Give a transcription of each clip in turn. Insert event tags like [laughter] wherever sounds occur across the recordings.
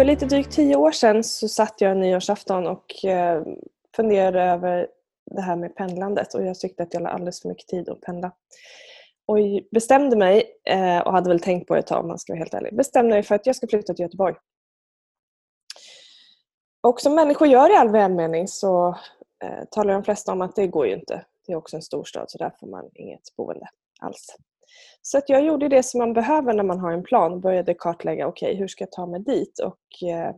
För lite drygt tio år sedan så satt jag en nyårsafton och eh, funderade över det här med pendlandet och jag tyckte att jag lade alldeles för mycket tid att pendla. Och bestämde mig, eh, och hade väl tänkt på det ett tag om man ska vara helt ärlig, bestämde mig för att jag ska flytta till Göteborg. Och som människor gör i all välmening så eh, talar de flesta om att det går ju inte. Det är också en storstad så där får man inget boende alls. Så att jag gjorde det som man behöver när man har en plan och började kartlägga, okej okay, hur ska jag ta mig dit? Och eh,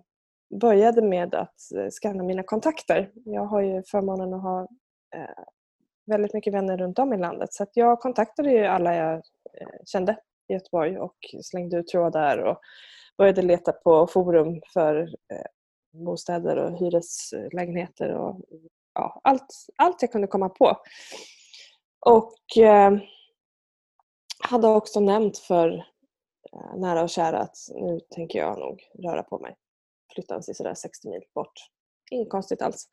började med att eh, skanna mina kontakter. Jag har ju förmånen att ha eh, väldigt mycket vänner runt om i landet så att jag kontaktade ju alla jag eh, kände i Göteborg och slängde ut trådar och började leta på forum för eh, bostäder och hyreslägenheter och ja, allt, allt jag kunde komma på. Och eh, hade också nämnt för eh, nära och kära att nu tänker jag nog röra på mig. Flytta sig sådär 60 mil bort. Inget konstigt alls.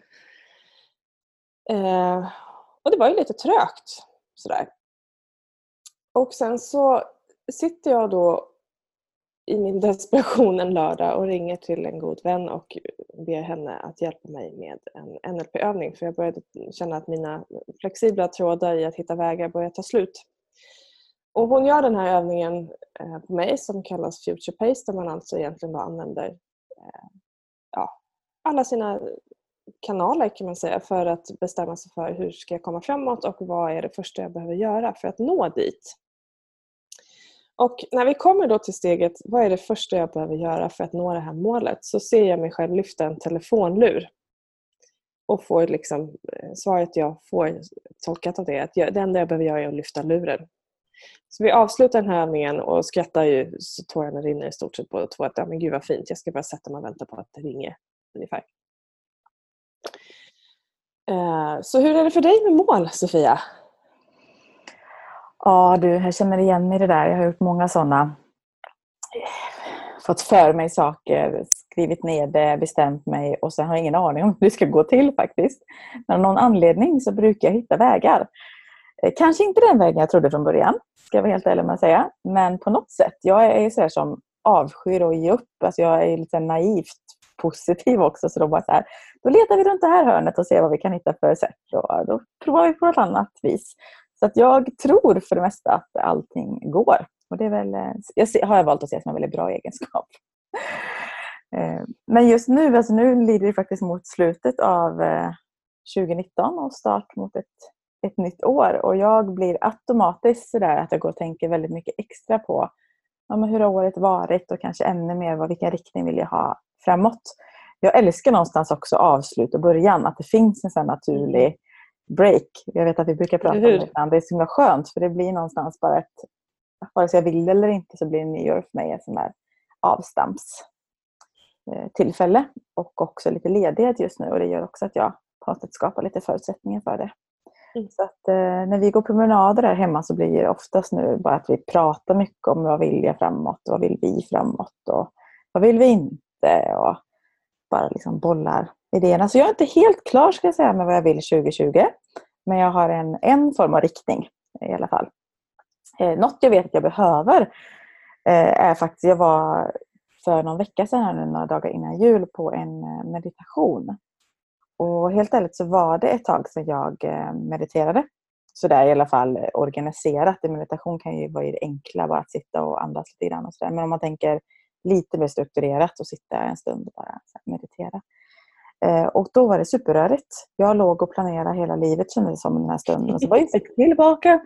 Eh, och det var ju lite trögt sådär. Och sen så sitter jag då i min desperation en lördag och ringer till en god vän och ber henne att hjälpa mig med en NLP-övning för jag började känna att mina flexibla trådar i att hitta vägar började ta slut. Och hon gör den här övningen eh, på mig som kallas Future Pace där man alltså egentligen bara använder eh, ja, alla sina kanaler kan man säga för att bestämma sig för hur ska jag komma framåt och vad är det första jag behöver göra för att nå dit. Och när vi kommer då till steget, vad är det första jag behöver göra för att nå det här målet? Så ser jag mig själv lyfta en telefonlur. Och får liksom, eh, svaret jag får tolkat av det är att det enda jag behöver göra är att lyfta luren. Så vi avslutar den här övningen och skrattar ju så tårarna rinner i stort sett båda två. Att, ja, men gud vad fint, jag ska bara sätta mig och vänta på att det ringer. Ungefär. Eh, så hur är det för dig med mål, Sofia? Ja du, jag känner igen mig i det där. Jag har gjort många sådana. Fått för mig saker, skrivit ner det, bestämt mig och sen har jag ingen aning om hur det ska gå till faktiskt. Men av någon anledning så brukar jag hitta vägar. Eh, kanske inte den vägen jag trodde från början, ska jag vara helt ärlig med att säga. Men på något sätt. Jag är så som avskyr att ge upp. Alltså jag är lite naivt positiv också. Så då bara så här, då letar vi runt det här hörnet och ser vad vi kan hitta för sätt. Och då provar vi på något annat vis. Så att jag tror för det mesta att allting går. Och det är väl, eh, jag har jag valt att se som en väldigt bra egenskap. [laughs] Eh, men just nu, alltså nu lider det faktiskt mot slutet av 2019 och start mot ett ett nytt år och jag blir automatiskt sådär att jag går och tänker väldigt mycket extra på ja, men hur har året varit och kanske ännu mer vad, vilken riktning vill jag ha framåt. Jag älskar någonstans också avslut och början, att det finns en sån naturlig break. Jag vet att vi brukar prata om det ibland. Det är så himla skönt för det blir någonstans bara ett, vare sig jag vill eller inte så blir nyår för mig ett sånt där avstampstillfälle. Och också lite ledighet just nu och det gör också att jag på något sätt skapar lite förutsättningar för det. Mm. Så att, eh, när vi går promenader här hemma så blir det oftast nu bara att vi pratar mycket om vad vill jag framåt och vad vill vi framåt och vad vill vi inte och bara liksom bollar idéerna. Så jag är inte helt klar ska jag säga med vad jag vill 2020. Men jag har en, en form av riktning i alla fall. Eh, något jag vet att jag behöver eh, är faktiskt, jag var för någon vecka sedan, några dagar innan jul, på en eh, meditation och helt ärligt så var det ett tag sedan jag eh, mediterade. Så där i alla fall organiserat. Meditation kan ju vara det enkla, bara att sitta och andas lite grann och sådär. Men om man tänker lite mer strukturerat och sitta en stund och bara meditera. Eh, och då var det superrörigt. Jag låg och planerade hela livet kändes det som den här stunden. Och så var jag tillbaka,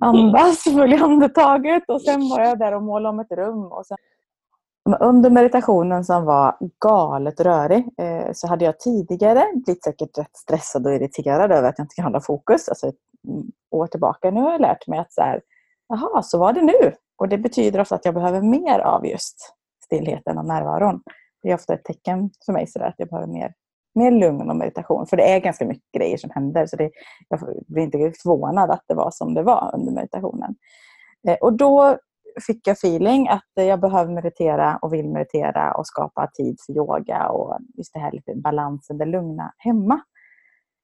andas, följa andetaget och sen var jag där och målade om ett rum. Och sen under meditationen som var galet rörig eh, så hade jag tidigare blivit säkert rätt stressad och irriterad över att jag inte kan hålla fokus. Alltså ett år tillbaka. Nu har jag lärt mig att så här, jaha, så var det nu. Och det betyder ofta att jag behöver mer av just stillheten och närvaron. Det är ofta ett tecken för mig så där, att jag behöver mer, mer lugn och meditation. För det är ganska mycket grejer som händer. Så det, jag blir inte förvånad att det var som det var under meditationen. Eh, och då fick jag feeling att jag behöver meditera och vill meditera och skapa tid för yoga och just det här lite balansen, det lugna hemma.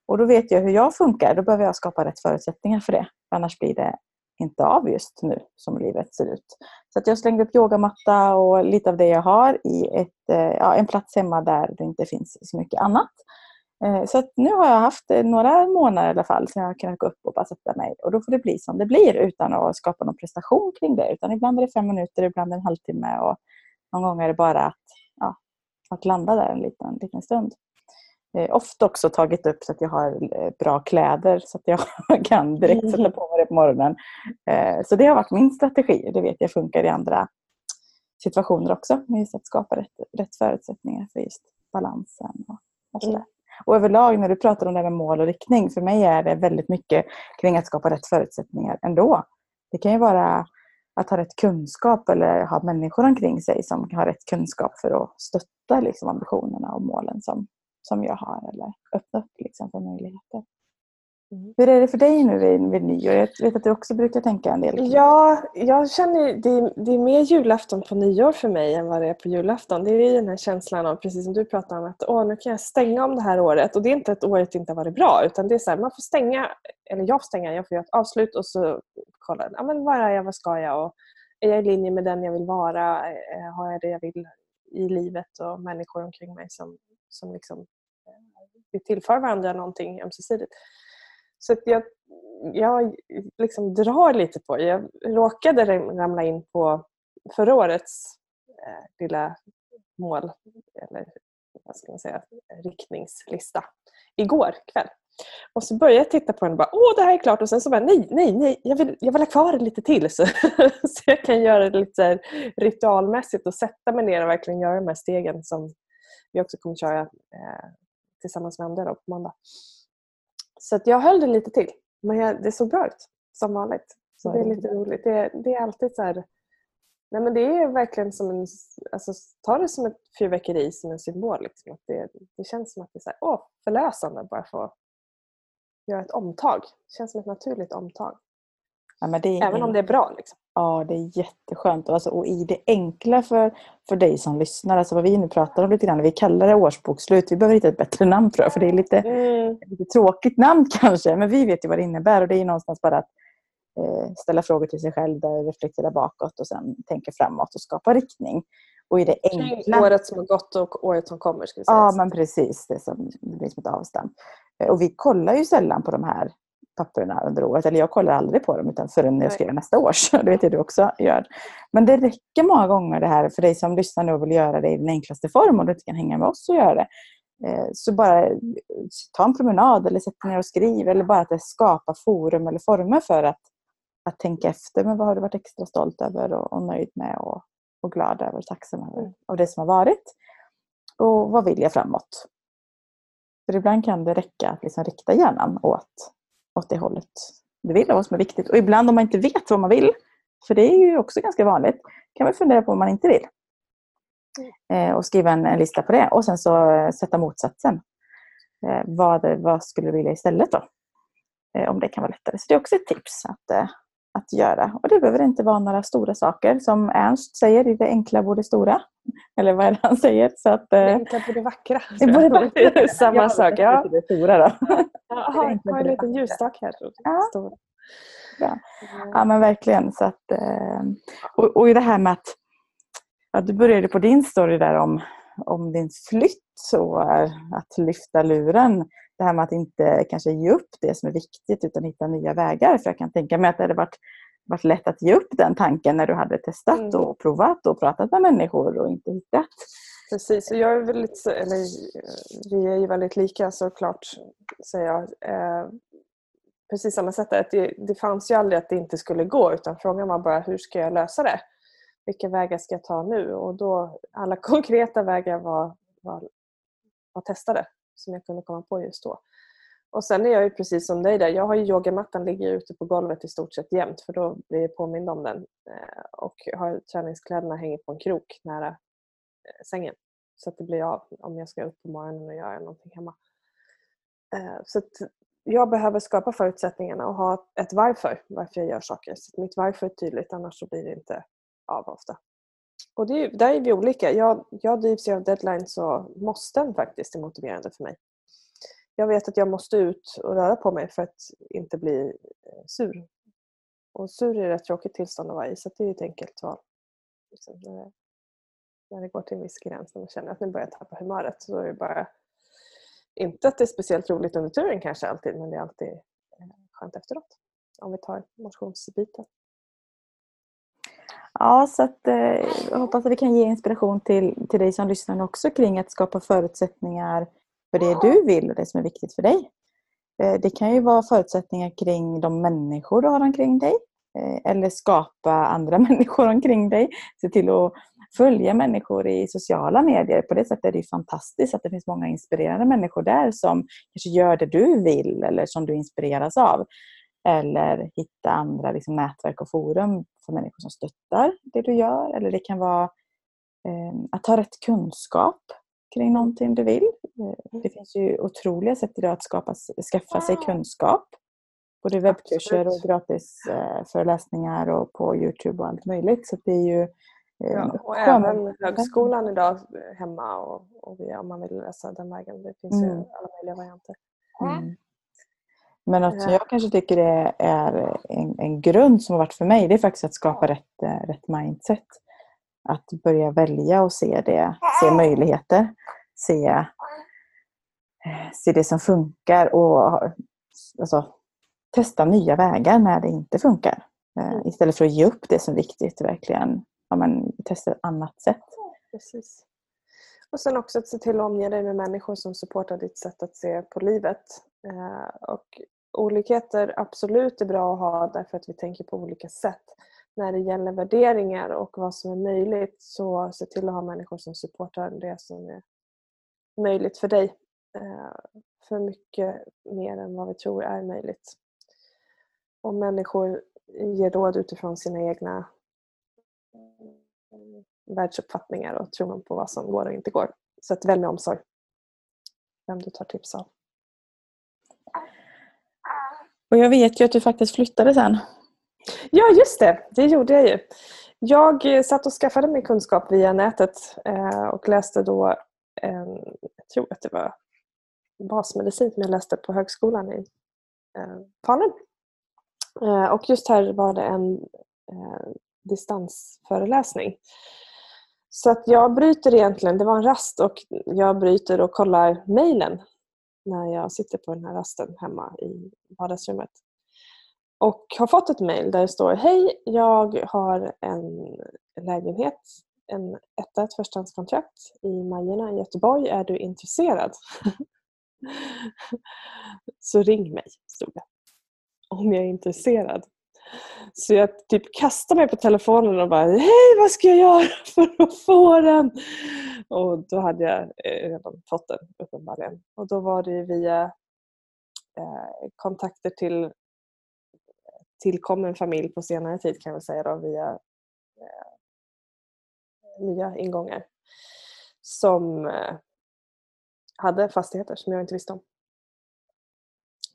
Och då vet jag hur jag funkar. Då behöver jag skapa rätt förutsättningar för det. Annars blir det inte av just nu som livet ser ut. Så att jag slängde upp yogamatta och lite av det jag har i ett, eh, ja, en plats hemma där det inte finns så mycket annat. Eh, så nu har jag haft några månader i alla fall så jag har kunnat gå upp och bara sätta mig. Och då får det bli som det blir utan att skapa någon prestation kring det. Utan ibland är det fem minuter, ibland en halvtimme och någon gång är det bara att, ja, att landa där en liten, liten stund. Eh, ofta också tagit upp så att jag har eh, bra kläder så att jag [laughs] kan direkt sätta på mig det på morgonen. Eh, så det har varit min strategi. Det vet jag funkar i andra situationer också. Med just att skapa rätt, rätt förutsättningar för just balansen och, sådär. Mm. Och överlag när du pratar om det här med mål och riktning, för mig är det väldigt mycket kring att skapa rätt förutsättningar ändå. Det kan ju vara att ha rätt kunskap eller ha människor omkring sig som har rätt kunskap för att stötta liksom, ambitionerna och målen som, som jag har eller öppna upp liksom, för möjligheter. Hur är det för dig nu vid, vid nyår? Jag vet att du också brukar tänka en del. Ja, jag känner det, det är mer julafton på nyår för mig än vad det är på julafton. Det är den här känslan av, precis som du pratar om, att åh, nu kan jag stänga om det här året. Och det är inte att året inte har varit bra utan det är så här, man får stänga, eller jag får stänga, jag får göra ett avslut och så kolla, ja, men var är jag, vad ska jag? Och är jag i linje med den jag vill vara? Eh, har jag det jag vill i livet och människor omkring mig som, som liksom, eh, vi tillför varandra någonting ömsesidigt. Så jag, jag liksom drar lite på det. Jag råkade ramla in på förra årets eh, lilla mål, eller vad ska man säga, riktningslista igår kväll. Och så började jag titta på den och bara åh det här är klart och sen så bara nej, nej, nej, jag vill, jag vill ha kvar det lite till [laughs] så, så jag kan göra det lite ritualmässigt och sätta mig ner och verkligen göra de här stegen som vi också kommer köra eh, tillsammans med andra då, på måndag. Så jag höll det lite till. Men jag, det såg bra ut som vanligt. Så det är lite roligt. Det, det är alltid så här, Nej, men det är verkligen som en... Alltså, ta det som ett fyrverkeri, som en symbol. Liksom. Att det, det känns som att det är så här, åh, förlösande bara få göra ett omtag. Det känns som ett naturligt omtag. Ja, Även om det är bra. Liksom. Ja, det är jätteskönt. Och, alltså, och i det enkla för, för dig som lyssnar, alltså vad vi nu pratar om lite grann, vi kallar det årsbokslut. Vi behöver hitta ett bättre namn tror jag, för det är lite, mm. lite tråkigt namn [laughs] kanske. Men vi vet ju vad det innebär och det är någonstans bara att eh, ställa frågor till sig själv, där reflektera bakåt och sen tänka framåt och skapa riktning. Och i det enkla... Året som har gått och året som kommer. Ska vi säga. Ja, men precis. Det, som, det blir som ett avstamp. Eh, och vi kollar ju sällan på de här papperna under året. Eller jag kollar aldrig på dem utan förrän jag skriver nästa års. [laughs] Det vet jag du också gör. Men det räcker många gånger det här för dig som lyssnar nu och vill göra det i den enklaste form och du inte kan hänga med oss och göra det. Eh, så bara ta en promenad eller sätt dig ner och skriv eller bara att skapa forum eller former för att, att tänka efter. Men vad har du varit extra stolt över och, och nöjd med och, och glad över och tacksam över mm. av det som har varit? Och vad vill jag framåt? För ibland kan det räcka att liksom rikta hjärnan åt åt det hållet du vill och vad som är viktigt. Och ibland om man inte vet vad man vill, för det är ju också ganska vanligt, kan man fundera på vad man inte vill. Eh, och skriva en, en, lista på det och sen så eh, sätta motsatsen. Eh, vad, vad skulle du vilja istället då? Eh, om det kan vara lättare. Så det är också ett tips att, eh, att göra. Och det behöver inte vara några stora saker. Som Ernst säger, i det enkla bor det stora. [laughs] Eller vad är det han säger? Så att, det enkla bor det vackra. [laughs] Det borde vackra. [laughs] Samma sak. Ja. Det stora då. Ja, har en liten ljusstake här. Ja. Ja. ja, men verkligen. Så att, eh, och, och det här med att ja, du började på din story där om, om din flytt och att lyfta luren. Det här med att inte kanske ge upp det som är viktigt utan hitta nya vägar. För jag kan tänka mig att det hade varit, varit lätt att ge upp den tanken när du hade testat mm. och provat och pratat med människor och inte hittat. Precis, och jag är väldigt, eller vi är ju väldigt lika såklart, säger jag. Eh, precis samma sätt, att det, det fanns ju aldrig att det inte skulle gå utan frågan var bara hur ska jag lösa det? Vilka vägar ska jag ta nu? Och då, alla [laughs] konkreta vägar var, var, var testade som jag kunde komma på just då. Och sen är jag ju precis som dig där. Jag har ju yogamattan ligger ute på golvet i stort sett jämt för då blir jag påmind om den. Eh, och har träningskläderna hänger på en krok nära eh, sängen. Så att det blir av om jag ska upp på morgonen och göra någonting hemma. Eh, så jag behöver skapa förutsättningarna och ha ett varför, varför jag gör saker. Så mitt varför är tydligt annars så blir det inte av ofta. Och det är, där är vi olika. Jag, jag drivs ju av deadlines och måsten faktiskt är motiverande för mig. Jag vet att jag måste ut och röra på mig för att inte bli eh, sur. Och sur är ett tråkigt tillstånd att vara i så det är ett enkelt val. liksom, när, det, när det går till en viss gräns, när man känner att nu börjar jag tappa humöret, så är det bara inte att det är speciellt roligt under turen kanske alltid, men det är alltid eh, skönt efteråt. Om vi tar motionsbiten. Ja, så att, eh, jag hoppas att vi kan ge inspiration till, till dig som lyssnar också kring att skapa förutsättningar för det du vill och det som är viktigt för dig. Eh, det kan ju vara förutsättningar kring de människor du har omkring dig. Eh, eller skapa andra [laughs] människor omkring dig. Se till att följa människor i sociala medier. På det sättet är det fantastiskt att det finns många inspirerande människor där som kanske gör det du vill eller som du inspireras av. Eller hitta andra liksom, nätverk och forum för människor som stöttar det du gör. Eller det kan vara eh, att ha rätt kunskap kring någonting du vill. Eh, det finns ju otroliga sätt idag att skapa, skaffa sig kunskap. Både webbkurser och gratis eh, föreläsningar och på Youtube och allt möjligt. Så det är ju Ja, och även högskolan idag hemma och, och via, om man vill läsa den vägen. Det finns mm. ju alla möjliga varianter. Mm. Men något som jag kanske tycker är, är en, en, grund som har varit för mig, det är faktiskt att skapa rätt, eh, rätt mindset. Att börja välja och se det, se möjligheter, se, eh, se det som funkar och alltså, testa nya vägar när det inte funkar. Eh, mm. Istället för att ge upp det som är viktigt, verkligen ja, men, testa ett annat sätt. Precis. Och sen också att se till att omge dig med människor som supportar ditt sätt att se på livet. och olikheter absolut är bra att ha därför att vi tänker på olika sätt. När det gäller värderingar och vad som är möjligt så se till att ha människor som supportar det som är möjligt för dig. Eh, för mycket mer än vad vi tror är möjligt. Och människor ger råd utifrån sina egna världsuppfattningar och tror på vad som går och inte går. Så att välj med omsorg vem du tar tips av. Och jag vet ju att du faktiskt flyttade sen. Ja, just det. Det gjorde jag ju. Jag eh, satt och skaffade mig kunskap via nätet eh, och läste då, jag tror att det var basmedicin som jag läste på högskolan i eh, Falun. Eh, och just här var det en eh, distansföreläsning. Så att jag bryter egentligen, det var en rast och jag bryter och kollar mejlen när jag sitter på den här rasten hemma i vardagsrummet. Och har fått ett mejl där det står Hej, jag har en lägenhet, en etta, ett förstahandskontrakt i Majerna i Göteborg. Är du intresserad? [laughs] [laughs] Så ring mig, stod det. Om jag är intresserad. Så jag typ kastade mig på telefonen och bara Hej, vad ska jag göra [laughs] för att få den? Och då hade jag eh, redan fått den uppenbarligen. Och då var det via eh, kontakter till tillkommen familj på senare tid kan jag säga då, via eh, nya ingångar som eh, hade fastigheter som jag inte visste om.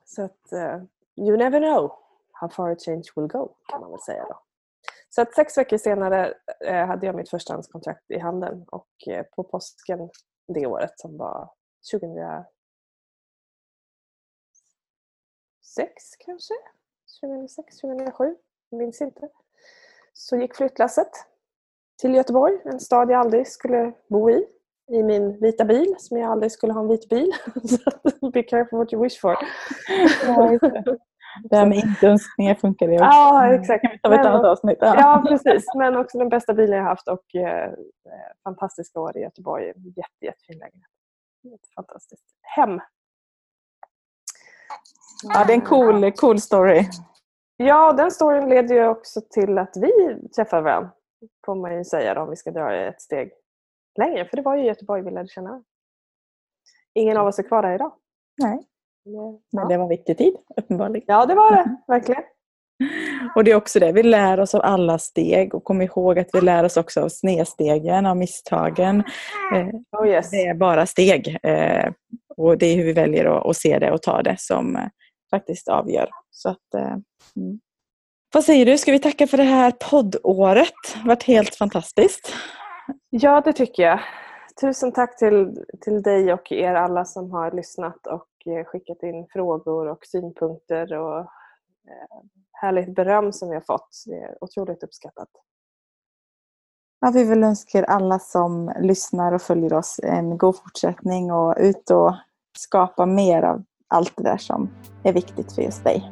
Så att uh, you never know how far a change will go kan man väl säga då. Så att sex veckor senare eh, hade jag mitt förstahandskontrakt i handen och eh, på påsken det året som var 2006 kanske? 2006, 2007, jag minns inte. Så gick flyttlasset till Göteborg, en stad jag aldrig skulle bo i. I min vita bil, som jag aldrig skulle ha en vit bil. [laughs] Så be careful what you wish for. [laughs] Det här med inte-önskningar funkar det också. Ja, exakt. Kan vi ta ett annat avsnitt? Ja. ja, precis. Men också den bästa bilen jag haft och eh, fantastiska år i Göteborg. Jätte, jättefin lägenhet. Fantastiskt hem. Ja, det är en cool, cool story. Ja, den storyn leder ju också till att vi träffar varandra. Får man ju säga då, om vi ska dra ett steg längre. För det var ju Göteborg vi lärde känna Ingen av oss är kvar där idag. Nej. Men det var en viktig tid, uppenbarligen. Ja, det var det. Verkligen. [laughs] Och det är också det, vi lär oss av alla steg och kom ihåg att vi lär oss också av snedstegen, av misstagen. Oh yes. Det är bara steg. Eh, och det är hur vi väljer att, se det och ta det som eh, faktiskt avgör. Så att, eh, mm. Vad säger du, ska vi tacka för det här poddåret? Det har varit helt fantastiskt. Ja, det tycker jag. Tusen tack till, till dig och er alla som har lyssnat och eh, skickat in frågor och synpunkter och eh, härligt beröm som vi har fått. Det är otroligt uppskattat. Ja, vi vill önska er alla som lyssnar och följer oss en god fortsättning och ut och skapa mer av allt det där som är viktigt för just dig.